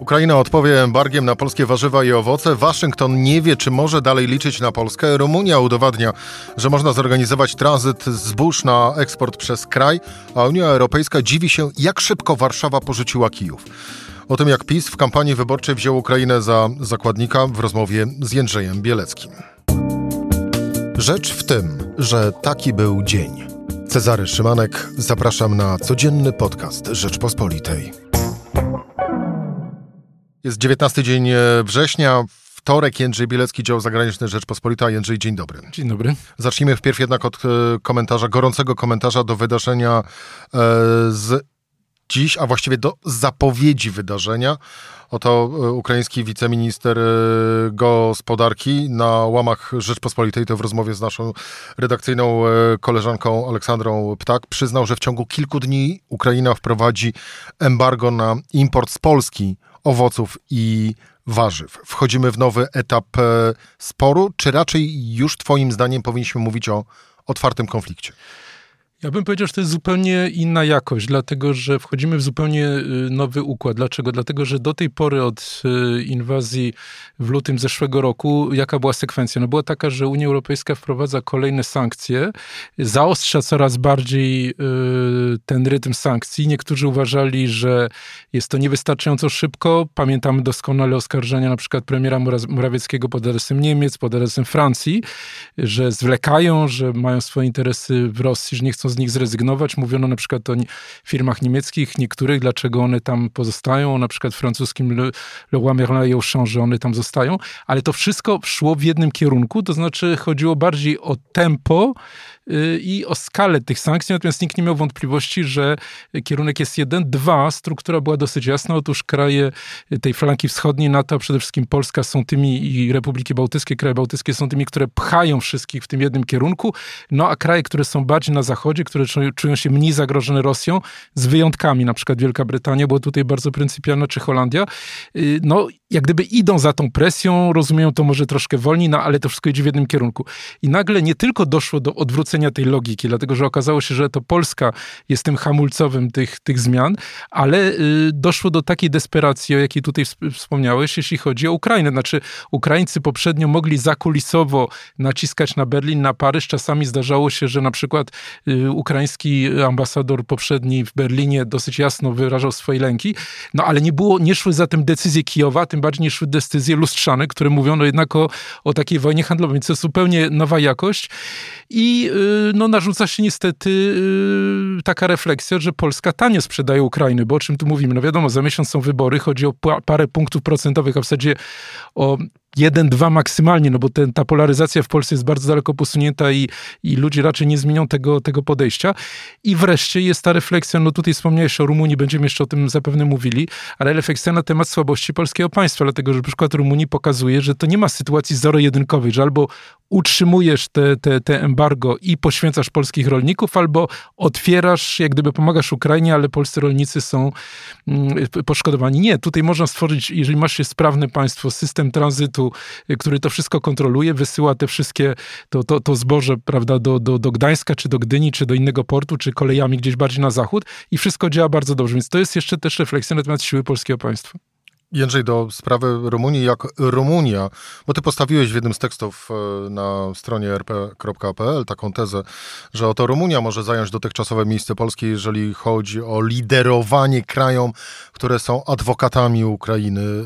Ukraina odpowie embargiem na polskie warzywa i owoce. Waszyngton nie wie, czy może dalej liczyć na Polskę. Rumunia udowadnia, że można zorganizować tranzyt zbóż na eksport przez kraj, a Unia Europejska dziwi się, jak szybko Warszawa porzuciła Kijów. O tym, jak PiS w kampanii wyborczej wziął Ukrainę za zakładnika w rozmowie z Jędrzejem Bieleckim. Rzecz w tym, że taki był dzień. Cezary Szymanek, zapraszam na codzienny podcast Rzeczpospolitej. Jest 19 dzień e, września, wtorek, Jędrzej Bielecki, dział zagraniczny Rzeczpospolita. Jędrzej, dzień dobry. Dzień dobry. Zacznijmy wpierw jednak od e, komentarza, gorącego komentarza do wydarzenia e, z dziś, a właściwie do zapowiedzi wydarzenia. Oto ukraiński wiceminister gospodarki na łamach Rzeczpospolitej, to w rozmowie z naszą redakcyjną koleżanką Aleksandrą Ptak, przyznał, że w ciągu kilku dni Ukraina wprowadzi embargo na import z Polski owoców i warzyw. Wchodzimy w nowy etap sporu, czy raczej już Twoim zdaniem powinniśmy mówić o otwartym konflikcie? Ja bym powiedział, że to jest zupełnie inna jakość, dlatego że wchodzimy w zupełnie nowy układ. Dlaczego? Dlatego, że do tej pory od inwazji w lutym zeszłego roku, jaka była sekwencja? No była taka, że Unia Europejska wprowadza kolejne sankcje, zaostrza coraz bardziej ten rytm sankcji. Niektórzy uważali, że jest to niewystarczająco szybko. Pamiętamy doskonale oskarżenia na przykład premiera Morawieckiego pod adresem Niemiec, pod adresem Francji, że zwlekają, że mają swoje interesy w Rosji, że nie chcą z nich zrezygnować. Mówiono na przykład o firmach niemieckich, niektórych, dlaczego one tam pozostają, na przykład francuskim Le, Le Merlin et Auchan, że one tam zostają, ale to wszystko szło w jednym kierunku, to znaczy chodziło bardziej o tempo, i o skalę tych sankcji, natomiast nikt nie miał wątpliwości, że kierunek jest jeden. Dwa, struktura była dosyć jasna. Otóż kraje tej flanki wschodniej NATO, a przede wszystkim Polska są tymi i Republiki Bałtyckie, kraje bałtyckie są tymi, które pchają wszystkich w tym jednym kierunku. No a kraje, które są bardziej na zachodzie, które czują się mniej zagrożone Rosją, z wyjątkami, na przykład Wielka Brytania, była tutaj bardzo pryncypialna, czy Holandia, no jak gdyby idą za tą presją, rozumieją to może troszkę wolniej, no ale to wszystko idzie w jednym kierunku. I nagle nie tylko doszło do odwrócenia tej logiki, dlatego że okazało się, że to Polska jest tym hamulcowym tych, tych zmian, ale y, doszło do takiej desperacji, o jakiej tutaj wspomniałeś, jeśli chodzi o Ukrainę. Znaczy, Ukraińcy poprzednio mogli zakulisowo naciskać na Berlin, na Paryż. Czasami zdarzało się, że na przykład y, ukraiński ambasador poprzedni w Berlinie dosyć jasno wyrażał swoje lęki, no ale nie było, nie szły za tym decyzje Kijowa, tym bardziej nie szły decyzje lustrzane, które mówiono jednak o, o takiej wojnie handlowej. Więc to jest zupełnie nowa jakość i y, no, narzuca się niestety y, taka refleksja, że Polska tanie sprzedaje Ukrainy, bo o czym tu mówimy? No wiadomo, za miesiąc są wybory, chodzi o parę punktów procentowych, a w zasadzie o jeden, dwa maksymalnie, no bo ten, ta polaryzacja w Polsce jest bardzo daleko posunięta i, i ludzie raczej nie zmienią tego, tego podejścia. I wreszcie jest ta refleksja, no tutaj wspomniałeś o Rumunii, będziemy jeszcze o tym zapewne mówili, ale refleksja na temat słabości polskiego państwa, dlatego że przykład Rumunii pokazuje, że to nie ma sytuacji zero-jedynkowej, że albo utrzymujesz te, te, te embargo i poświęcasz polskich rolników, albo otwierasz, jak gdyby pomagasz Ukrainie, ale polscy rolnicy są mm, poszkodowani. Nie, tutaj można stworzyć, jeżeli masz się sprawne państwo, system tranzytu, który to wszystko kontroluje, wysyła te wszystkie, to, to, to zboże, prawda, do, do, do Gdańska, czy do Gdyni, czy do innego portu, czy kolejami gdzieś bardziej na zachód i wszystko działa bardzo dobrze. Więc to jest jeszcze też refleksja na temat siły polskiego państwa. Jędrzej, do sprawy Rumunii, jak Rumunia, bo ty postawiłeś w jednym z tekstów e, na stronie rp.pl taką tezę, że oto Rumunia może zająć dotychczasowe miejsce Polski, jeżeli chodzi o liderowanie krajom, które są adwokatami Ukrainy e,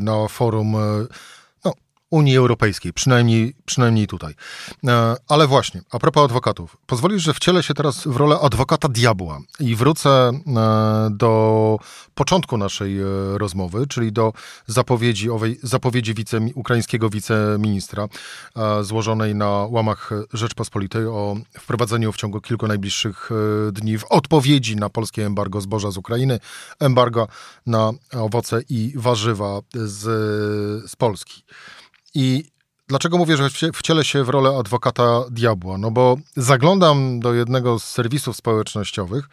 na forum e, Unii Europejskiej, przynajmniej, przynajmniej tutaj. E, ale właśnie, a propos adwokatów, pozwolisz, że wcielę się teraz w rolę adwokata diabła i wrócę e, do początku naszej e, rozmowy, czyli do zapowiedzi owej zapowiedzi wice, ukraińskiego wiceministra złożonej na łamach Rzeczpospolitej o wprowadzeniu w ciągu kilku najbliższych dni w odpowiedzi na polskie embargo zboża z Ukrainy, embargo na owoce i warzywa z, z Polski. I dlaczego mówię, że wcielę się w rolę adwokata diabła? No bo zaglądam do jednego z serwisów społecznościowych.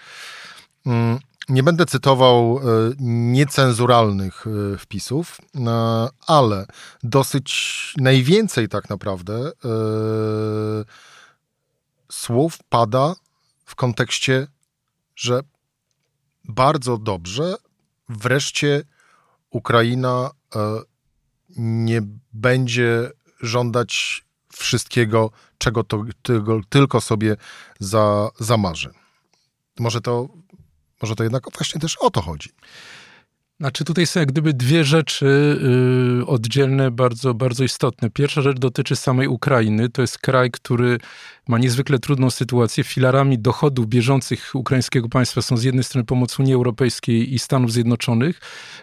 Mm, nie będę cytował e, niecenzuralnych e, wpisów, e, ale dosyć najwięcej tak naprawdę słów pada w kontekście, że bardzo dobrze wreszcie Ukraina nie będzie żądać wszystkiego, czego to, tylko, tylko sobie za, zamarzy. Może to, może to jednak właśnie też o to chodzi. Znaczy tutaj są jak gdyby dwie rzeczy yy, oddzielne, bardzo, bardzo istotne. Pierwsza rzecz dotyczy samej Ukrainy. To jest kraj, który ma niezwykle trudną sytuację. Filarami dochodów bieżących ukraińskiego państwa są z jednej strony pomoc Unii Europejskiej i Stanów Zjednoczonych,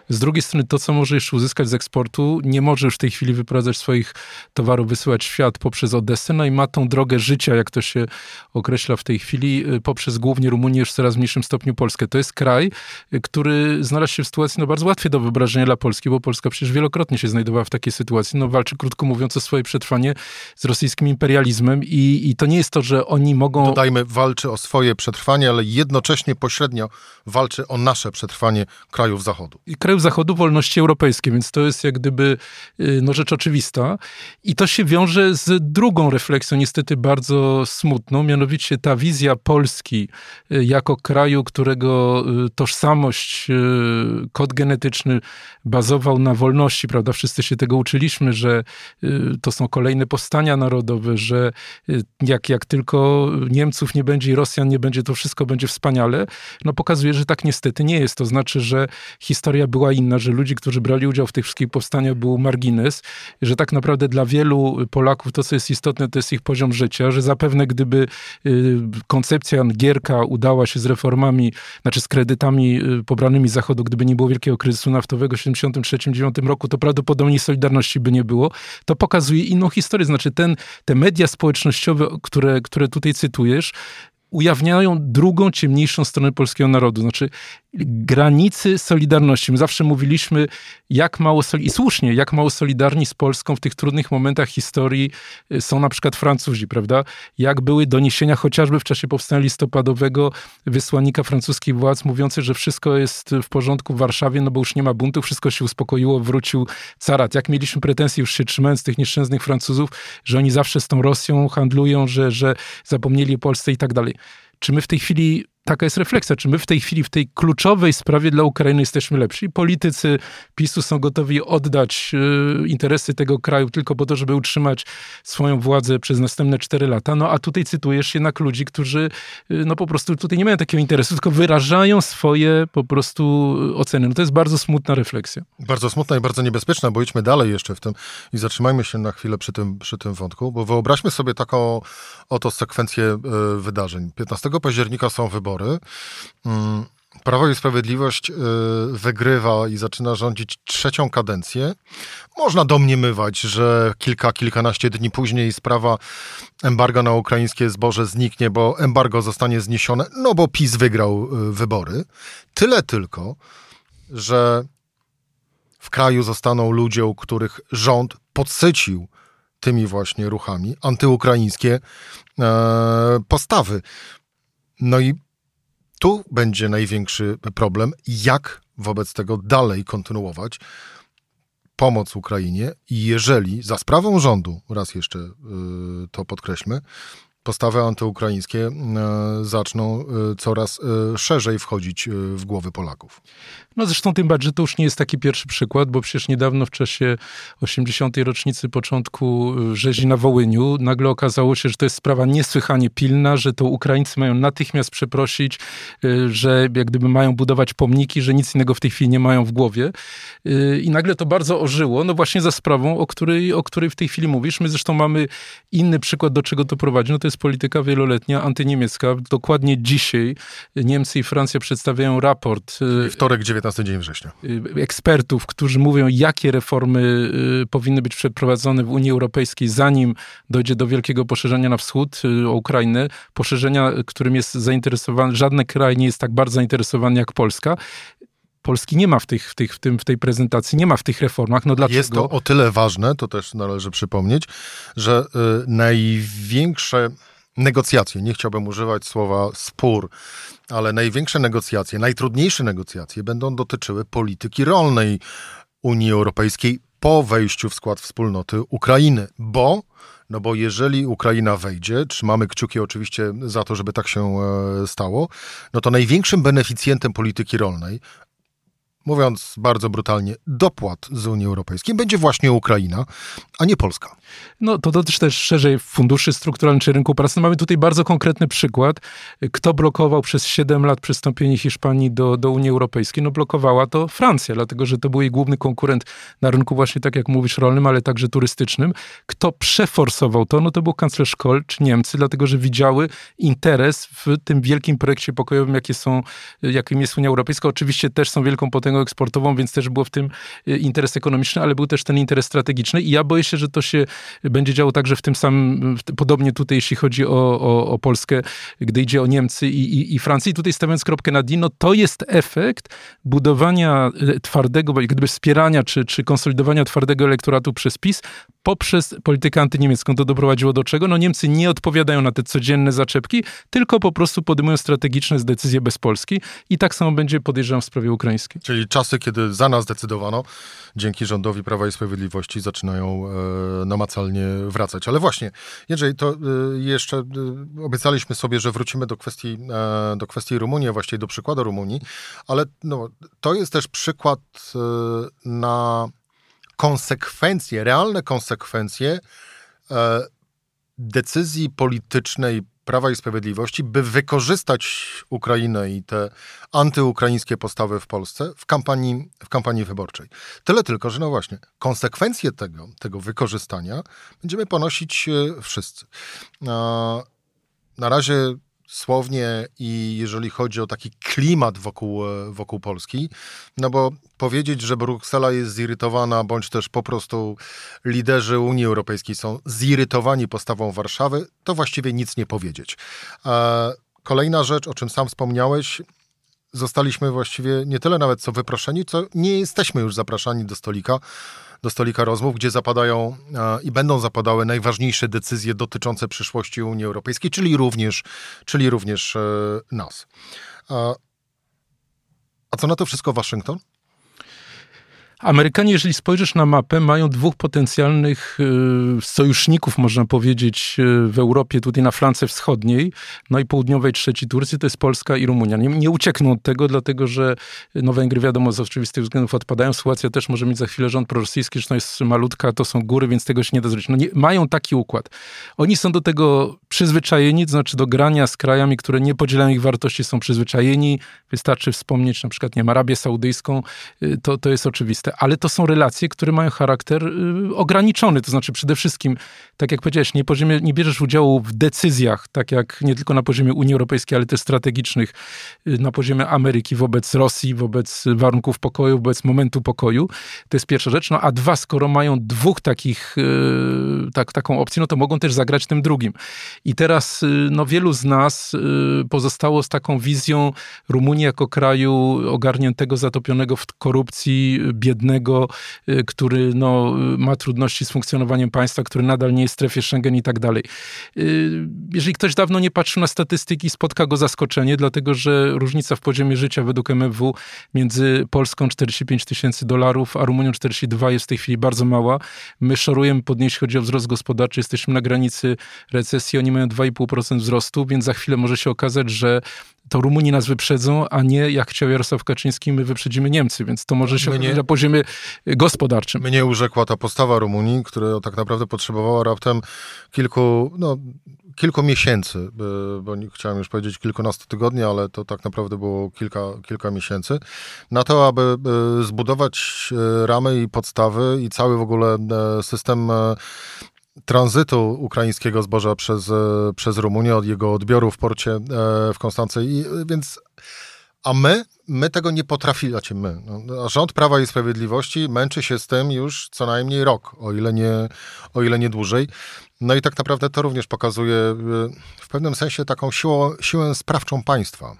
z drugiej strony to, co może jeszcze uzyskać z eksportu, nie może już w tej chwili wyprowadzać swoich towarów, wysyłać świat poprzez Odessę, no i ma tą drogę życia, jak to się określa w tej chwili, y, poprzez głównie Rumunię, już w coraz mniejszym stopniu Polskę. To jest kraj, y, który znalazł się w sytuacji no, bardzo łatwiej do wyobrażenia dla Polski, bo Polska przecież wielokrotnie się znajdowała w takiej sytuacji. No, walczy, krótko mówiąc, o swoje przetrwanie z rosyjskim imperializmem i, i to nie jest to, że oni mogą... Dodajmy, walczy o swoje przetrwanie, ale jednocześnie pośrednio walczy o nasze przetrwanie krajów Zachodu. I krajów Zachodu wolności europejskiej, więc to jest jak gdyby y, no, rzecz oczywista. I to się wiąże z drugą refleksją, niestety bardzo smutną, mianowicie ta wizja Polski y, jako kraju, którego y, tożsamość, kod genetyczny bazował na wolności, prawda? Wszyscy się tego uczyliśmy, że to są kolejne powstania narodowe, że jak, jak tylko Niemców nie będzie i Rosjan nie będzie, to wszystko będzie wspaniale, no pokazuje, że tak niestety nie jest. To znaczy, że historia była inna, że ludzi, którzy brali udział w tych wszystkich powstaniach był margines, że tak naprawdę dla wielu Polaków to, co jest istotne, to jest ich poziom życia, że zapewne gdyby y, koncepcja Gierka udała się z reformami, znaczy z kredytami y, pobranymi z Zachodu, gdyby nie było wielkiego kryzysu naftowego w 1973-1979 roku, to prawdopodobnie Solidarności by nie było. To pokazuje inną historię. Znaczy ten, te media społecznościowe, które, które tutaj cytujesz, ujawniają drugą, ciemniejszą stronę polskiego narodu. Znaczy, granicy Solidarności. My zawsze mówiliśmy, jak mało, i słusznie, jak mało solidarni z Polską w tych trudnych momentach historii y, są na przykład Francuzi, prawda? Jak były doniesienia chociażby w czasie powstania listopadowego wysłannika francuskich władz mówiący, że wszystko jest w porządku w Warszawie, no bo już nie ma buntu, wszystko się uspokoiło, wrócił carat. Jak mieliśmy pretensje już się trzymając tych nieszczęsnych Francuzów, że oni zawsze z tą Rosją handlują, że, że zapomnieli o Polsce i tak dalej. Czy my w tej chwili taka jest refleksja, czy my w tej chwili, w tej kluczowej sprawie dla Ukrainy jesteśmy lepsi. Politycy PiSu są gotowi oddać y, interesy tego kraju tylko po to, żeby utrzymać swoją władzę przez następne cztery lata. No a tutaj cytujesz jednak ludzi, którzy y, no po prostu tutaj nie mają takiego interesu, tylko wyrażają swoje po prostu oceny. No to jest bardzo smutna refleksja. Bardzo smutna i bardzo niebezpieczna, bo idźmy dalej jeszcze w tym i zatrzymajmy się na chwilę przy tym, przy tym wątku, bo wyobraźmy sobie taką oto sekwencję y, wydarzeń. 15 października są wybory wybory. Mm, Prawo i Sprawiedliwość y, wygrywa i zaczyna rządzić trzecią kadencję. Można domniemywać, że kilka, kilkanaście dni później sprawa embarga na ukraińskie zboże zniknie, bo embargo zostanie zniesione, no bo PiS wygrał y, wybory. Tyle tylko, że w kraju zostaną ludzie, u których rząd podsycił tymi właśnie ruchami antyukraińskie e, postawy. No i tu będzie największy problem, jak wobec tego dalej kontynuować pomoc Ukrainie. Jeżeli za sprawą rządu, raz jeszcze y, to podkreślmy, postawy antyukraińskie e, zaczną e, coraz e, szerzej wchodzić w głowy Polaków. No zresztą tym bardziej, to już nie jest taki pierwszy przykład, bo przecież niedawno w czasie 80. rocznicy początku rzezi na Wołyniu nagle okazało się, że to jest sprawa niesłychanie pilna, że to Ukraińcy mają natychmiast przeprosić, że jak gdyby mają budować pomniki, że nic innego w tej chwili nie mają w głowie. I nagle to bardzo ożyło, no właśnie za sprawą, o której, o której w tej chwili mówisz. My zresztą mamy inny przykład, do czego to prowadzi. No to jest polityka wieloletnia, antyniemiecka. Dokładnie dzisiaj Niemcy i Francja przedstawiają raport. Y, wtorek, 19 dzień września. Y, ekspertów, którzy mówią, jakie reformy y, powinny być przeprowadzone w Unii Europejskiej, zanim dojdzie do wielkiego poszerzenia na wschód o Ukrainę. Poszerzenia, którym jest zainteresowany, żadny kraj nie jest tak bardzo zainteresowany jak Polska. Polski nie ma w, tych, w, tych, w, tym, w tej prezentacji, nie ma w tych reformach. No dlaczego? Jest to o tyle ważne, to też należy przypomnieć, że y, największe negocjacje, nie chciałbym używać słowa spór, ale największe negocjacje, najtrudniejsze negocjacje będą dotyczyły polityki rolnej Unii Europejskiej po wejściu w skład wspólnoty Ukrainy, bo no bo jeżeli Ukraina wejdzie, trzymamy kciuki oczywiście za to, żeby tak się e, stało, no to największym beneficjentem polityki rolnej mówiąc bardzo brutalnie, dopłat z Unii Europejskiej będzie właśnie Ukraina, a nie Polska. No to dotyczy też szerzej funduszy strukturalnych czy rynku pracy. No, mamy tutaj bardzo konkretny przykład. Kto blokował przez 7 lat przystąpienie Hiszpanii do, do Unii Europejskiej? No blokowała to Francja, dlatego że to był jej główny konkurent na rynku właśnie, tak jak mówisz, rolnym, ale także turystycznym. Kto przeforsował to? No to był kanclerz Kohl czy Niemcy, dlatego że widziały interes w tym wielkim projekcie pokojowym, jakie są, jakim jest Unia Europejska. Oczywiście też są wielką potęgą eksportową, więc też było w tym e, interes ekonomiczny, ale był też ten interes strategiczny i ja boję się, że to się będzie działo także w tym samym, podobnie tutaj, jeśli chodzi o, o, o Polskę, gdy idzie o Niemcy i, i, i Francję. I tutaj stawiając kropkę na Dino, to jest efekt budowania e, twardego, gdyby wspierania czy, czy konsolidowania twardego elektoratu przez PiS poprzez politykę antyniemiecką. To doprowadziło do czego? No Niemcy nie odpowiadają na te codzienne zaczepki, tylko po prostu podejmują strategiczne decyzje bez Polski i tak samo będzie podejrzewam w sprawie ukraińskiej. Czyli czasy, kiedy za nas decydowano, dzięki rządowi Prawa i Sprawiedliwości zaczynają e, namacalnie wracać. Ale właśnie, jeżeli to e, jeszcze e, obiecaliśmy sobie, że wrócimy do kwestii, do kwestii Rumunii, a właściwie do przykładu Rumunii, ale no, to jest też przykład na konsekwencje, realne konsekwencje decyzji politycznej Prawa i Sprawiedliwości, by wykorzystać Ukrainę i te antyukraińskie postawy w Polsce w kampanii, w kampanii wyborczej. Tyle tylko, że no właśnie, konsekwencje tego, tego wykorzystania będziemy ponosić e, wszyscy. Na razie słownie i jeżeli chodzi o taki klimat wokół, e, wokół Polski, no bo powiedzieć, że Bruksela jest zirytowana, bądź też po prostu liderzy Unii Europejskiej są zirytowani postawą Warszawy, to właściwie nic nie powiedzieć. Kolejna rzecz, o czym sam wspomniałeś, zostaliśmy właściwie nie tyle nawet co wyproszeni, co nie jesteśmy już zapraszani do stolika, do stolika rozmów, gdzie zapadają i będą zapadały najważniejsze decyzje dotyczące przyszłości Unii Europejskiej, czyli również, czyli również e, nas. A co na to wszystko Waszyngton? Amerykanie, jeżeli spojrzysz na mapę, mają dwóch potencjalnych e, sojuszników, można powiedzieć, e, w Europie, tutaj na flance wschodniej, no i południowej trzeci Turcji, to jest Polska i Rumunia. Nie, nie uciekną od tego, dlatego że no Węgry, wiadomo, z oczywistych względów odpadają. Słowacja też może mieć za chwilę rząd prorosyjski, zresztą jest malutka, to są góry, więc tego się nie da zrobić. No nie, mają taki układ. Oni są do tego przyzwyczajeni, to znaczy do grania z krajami, które nie podzielają ich wartości, są przyzwyczajeni. Wystarczy wspomnieć na przykład, nie Arabię Saudyjską, y, to, to jest oczywiste ale to są relacje, które mają charakter y, ograniczony. To znaczy przede wszystkim, tak jak powiedziałeś, nie, poziomie, nie bierzesz udziału w decyzjach, tak jak nie tylko na poziomie Unii Europejskiej, ale też strategicznych, y, na poziomie Ameryki wobec Rosji, wobec warunków pokoju, wobec momentu pokoju. To jest pierwsza rzecz. No a dwa, skoro mają dwóch takich, y, tak, taką opcję, no to mogą też zagrać tym drugim. I teraz no, wielu z nas pozostało z taką wizją Rumunii jako kraju ogarniętego, zatopionego w korupcji, biednego, biednego, y, który no, ma trudności z funkcjonowaniem państwa, który nadal nie jest w strefie Schengen i tak dalej. Y, jeżeli ktoś dawno nie patrzył na statystyki, spotka go zaskoczenie, dlatego że różnica w poziomie życia według MFW między Polską 45 tysięcy dolarów, a Rumunią 42 jest w tej chwili bardzo mała. My szorujemy podnieść, chodzi o wzrost gospodarczy, jesteśmy na granicy recesji, oni mają 2,5% wzrostu, więc za chwilę może się okazać, że to Rumuni nas wyprzedzą, a nie jak chciał Jarosław Kaczyński, my wyprzedzimy Niemcy, więc to może się mnie, na poziomie gospodarczym. Mnie urzekła ta postawa Rumunii, która tak naprawdę potrzebowała raptem kilku, no, kilku miesięcy, bo nie chciałem już powiedzieć kilkunastu tygodni, ale to tak naprawdę było kilka, kilka miesięcy, na to, aby zbudować e, ramy i podstawy i cały w ogóle e, system e, tranzytu ukraińskiego zboża przez, e, przez Rumunię, od jego odbioru w porcie e, w Konstancji. I, więc, a my, my tego nie potrafimy, znaczy my, no, rząd Prawa i Sprawiedliwości męczy się z tym już co najmniej rok, o ile nie, o ile nie dłużej. No i tak naprawdę to również pokazuje e, w pewnym sensie taką siłą, siłę sprawczą państwa.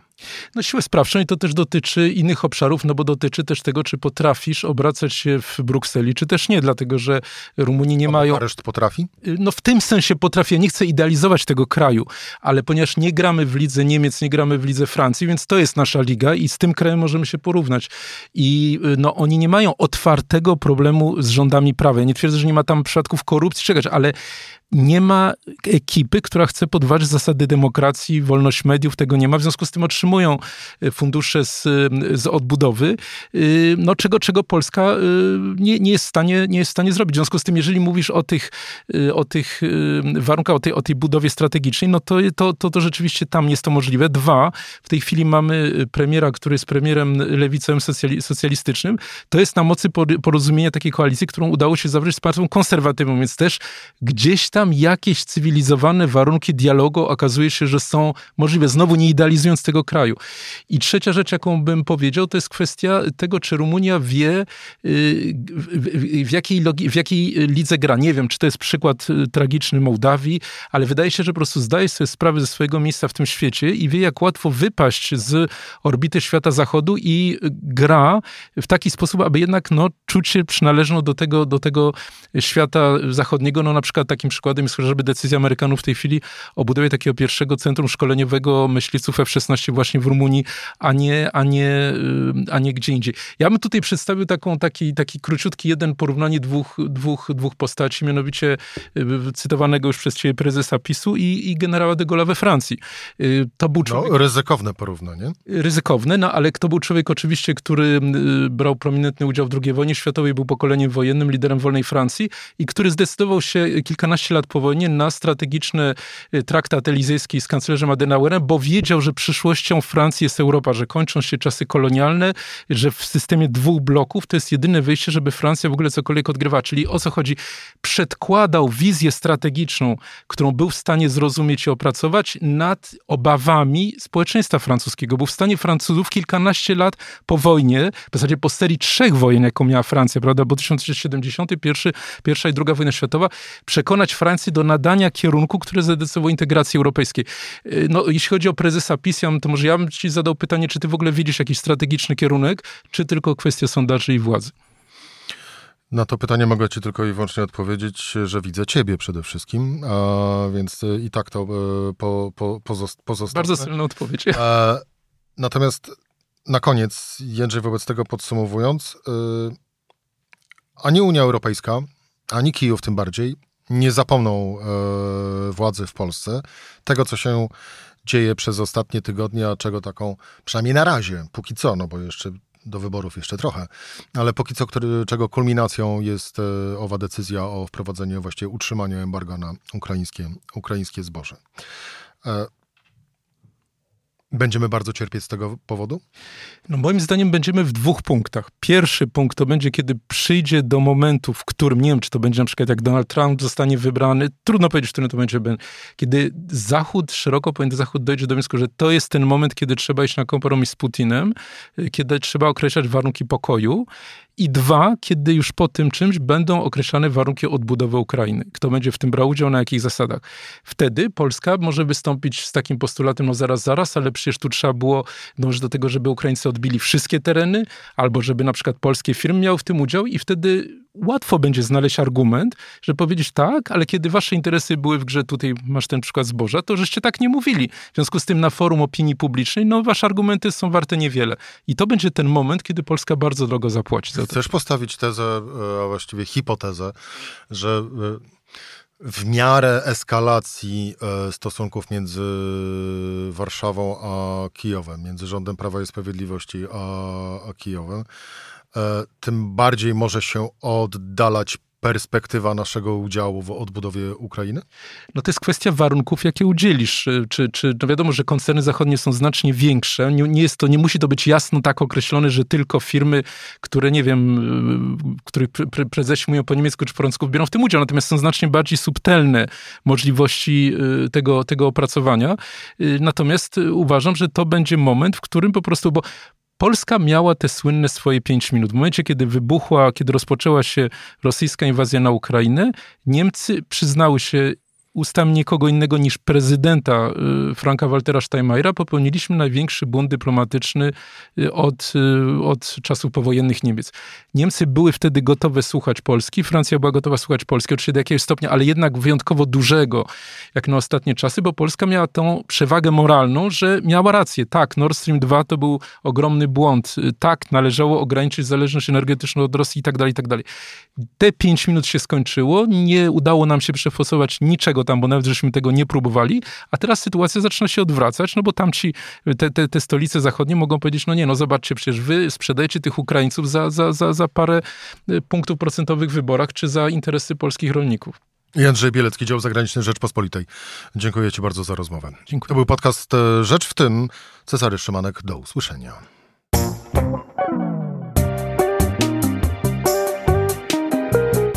No siłę sprawczą i to też dotyczy innych obszarów, no bo dotyczy też tego, czy potrafisz obracać się w Brukseli, czy też nie, dlatego że Rumuni nie mają... Areszt potrafi? No w tym sensie potrafi. Ja nie chcę idealizować tego kraju, ale ponieważ nie gramy w lidze Niemiec, nie gramy w lidze Francji, więc to jest nasza liga i z tym krajem możemy się porównać. I no oni nie mają otwartego problemu z rządami prawa. Ja nie twierdzę, że nie ma tam przypadków korupcji, czegoś, ale nie ma ekipy, która chce podważyć zasady demokracji, wolność mediów, tego nie ma. W związku z tym otrzymują e, fundusze z, z odbudowy, e, no, czego, czego Polska e, nie, nie, jest w stanie, nie jest w stanie zrobić. W związku z tym, jeżeli mówisz o tych, o tych warunkach, o tej, o tej budowie strategicznej, no to, to, to, to rzeczywiście tam jest to możliwe. Dwa, w tej chwili mamy premiera, który jest premierem lewicowym socjalistycznym. To jest na mocy porozumienia takiej koalicji, którą udało się zawrzeć z partią konserwatywną, więc też gdzieś tam tam jakieś cywilizowane warunki dialogu okazuje się, że są możliwe, znowu nie idealizując tego kraju. I trzecia rzecz, jaką bym powiedział, to jest kwestia tego, czy Rumunia wie, y, w jakiej, logi, w jakiej lidze gra. Nie wiem, czy to jest przykład y, tragiczny Mołdawii, ale wydaje się, że po prostu zdaje sobie sprawę ze swojego miejsca w tym świecie i wie, jak łatwo wypaść z orbity świata zachodu i gra w taki sposób, aby jednak no, czuć się przynależną do tego, do tego świata zachodniego. No na przykład takim przykładem przykładem jest chociażby decyzja Amerykanów w tej chwili o budowie takiego pierwszego centrum szkoleniowego myśliwców F-16 właśnie w Rumunii, a nie, a nie, y, a nie gdzie indziej. Ja bym tutaj przedstawił taką, taki, taki króciutki jeden porównanie dwóch, dwóch, dwóch postaci, mianowicie y, cytowanego już przez ciebie prezesa PiSu i, i generała de Gaulle we Francji. Y, to był no, człowiek... No, ryzykowne porównanie. Ryzykowne, no ale to był człowiek oczywiście, który brał prominentny udział w II wojnie światowej, był pokoleniem wojennym, liderem wolnej Francji i który zdecydował się kilkanaście lat po wojnie na strategiczny y, traktat elizejski z kanclerzem Adenauerem, bo wiedział, że przyszłością Francji jest Europa, że kończą się czasy kolonialne, że w systemie dwóch bloków to jest jedyne wyjście, żeby Francja w ogóle cokolwiek odgrywała. Czyli o co chodzi? Przedkładał wizję strategiczną, którą był w stanie zrozumieć i opracować nad obawami społeczeństwa francuskiego. Był w stanie Francuzów kilkanaście lat po wojnie, w zasadzie po serii trzech wojen, jaką miała Francja, prawda, bo 1970, pierwszy, pierwsza i druga wojna światowa, przekonać Francję Francji do nadania kierunku, który zadecydował integracji europejskiej. Y, no, jeśli chodzi o prezesa PiS, to może ja bym ci zadał pytanie, czy ty w ogóle widzisz jakiś strategiczny kierunek, czy tylko kwestia sondaży i władzy? Na to pytanie mogę Ci tylko i wyłącznie odpowiedzieć, że widzę Ciebie przede wszystkim, a więc i tak to e, po, po, pozostawię. Bardzo silna odpowiedź. A, natomiast na koniec, Jędrzej, wobec tego podsumowując, e, ani Unia Europejska, ani Kijów tym bardziej nie zapomną e, władzy w Polsce tego, co się dzieje przez ostatnie tygodnie, a czego taką, przynajmniej na razie, póki co, no bo jeszcze do wyborów jeszcze trochę, ale póki co, który, czego kulminacją jest e, owa decyzja o wprowadzeniu, właściwie utrzymaniu embarga na ukraińskie, ukraińskie zboże. E, Będziemy bardzo cierpieć z tego powodu? No moim zdaniem będziemy w dwóch punktach. Pierwszy punkt to będzie, kiedy przyjdzie do momentu, w którym, nie wiem, czy to będzie na przykład jak Donald Trump zostanie wybrany, trudno powiedzieć, w którym to będzie, kiedy Zachód, szeroko pojęty Zachód dojdzie do wniosku, że to jest ten moment, kiedy trzeba iść na kompromis z Putinem, kiedy trzeba określać warunki pokoju i dwa, kiedy już po tym czymś będą określane warunki odbudowy Ukrainy. Kto będzie w tym brał udział, na jakich zasadach. Wtedy Polska może wystąpić z takim postulatem, no zaraz, zaraz, ale przecież tu trzeba było dążyć do tego, żeby Ukraińcy odbili wszystkie tereny, albo żeby na przykład polskie firmy miały w tym udział i wtedy łatwo będzie znaleźć argument, że powiedzieć tak, ale kiedy wasze interesy były w grze, tutaj masz ten przykład zboża, to żeście tak nie mówili. W związku z tym na forum opinii publicznej, no wasze argumenty są warte niewiele. I to będzie ten moment, kiedy Polska bardzo drogo zapłaci za to. Chcesz postawić tezę, e, a właściwie hipotezę, że e, w miarę eskalacji e, stosunków między Warszawą a Kijowem, między rządem Prawa i Sprawiedliwości a, a Kijowem, tym bardziej może się oddalać perspektywa naszego udziału w odbudowie Ukrainy? No to jest kwestia warunków, jakie udzielisz. E, czy, czy no wiadomo, że koncerny zachodnie są znacznie większe. Nie, nie, jest to, nie musi to być jasno tak określone, że tylko firmy, które nie wiem, e, których pre, prezesi mówią po niemiecku czy po francusku, biorą w tym udział. Natomiast są znacznie bardziej subtelne możliwości tego, tego opracowania. Natomiast uważam, że to będzie moment, w którym po prostu, bo Polska miała te słynne swoje pięć minut. W momencie, kiedy wybuchła, kiedy rozpoczęła się rosyjska inwazja na Ukrainę, Niemcy przyznały się ustami nikogo innego niż prezydenta y, Franka Waltera Steinmeiera popełniliśmy największy błąd dyplomatyczny y, od, y, od czasów powojennych Niemiec. Niemcy były wtedy gotowe słuchać Polski, Francja była gotowa słuchać Polski, oczywiście do jakiegoś stopnia, ale jednak wyjątkowo dużego, jak na ostatnie czasy, bo Polska miała tą przewagę moralną, że miała rację. Tak, Nord Stream 2 to był ogromny błąd. Tak, należało ograniczyć zależność energetyczną od Rosji i tak dalej, i tak dalej. Te pięć minut się skończyło, nie udało nam się przefosować niczego tam, bo nawet żeśmy tego nie próbowali, a teraz sytuacja zaczyna się odwracać, no bo tam ci, te, te, te stolice zachodnie mogą powiedzieć, no nie, no zobaczcie, przecież wy sprzedajecie tych Ukraińców za, za, za, za parę y, punktów procentowych w wyborach, czy za interesy polskich rolników. Jędrzej Bielecki, dział zagraniczny Rzeczpospolitej. Dziękuję Ci bardzo za rozmowę. Dziękuję. To był podcast e, Rzecz w tym. Cezary Szymanek, do usłyszenia.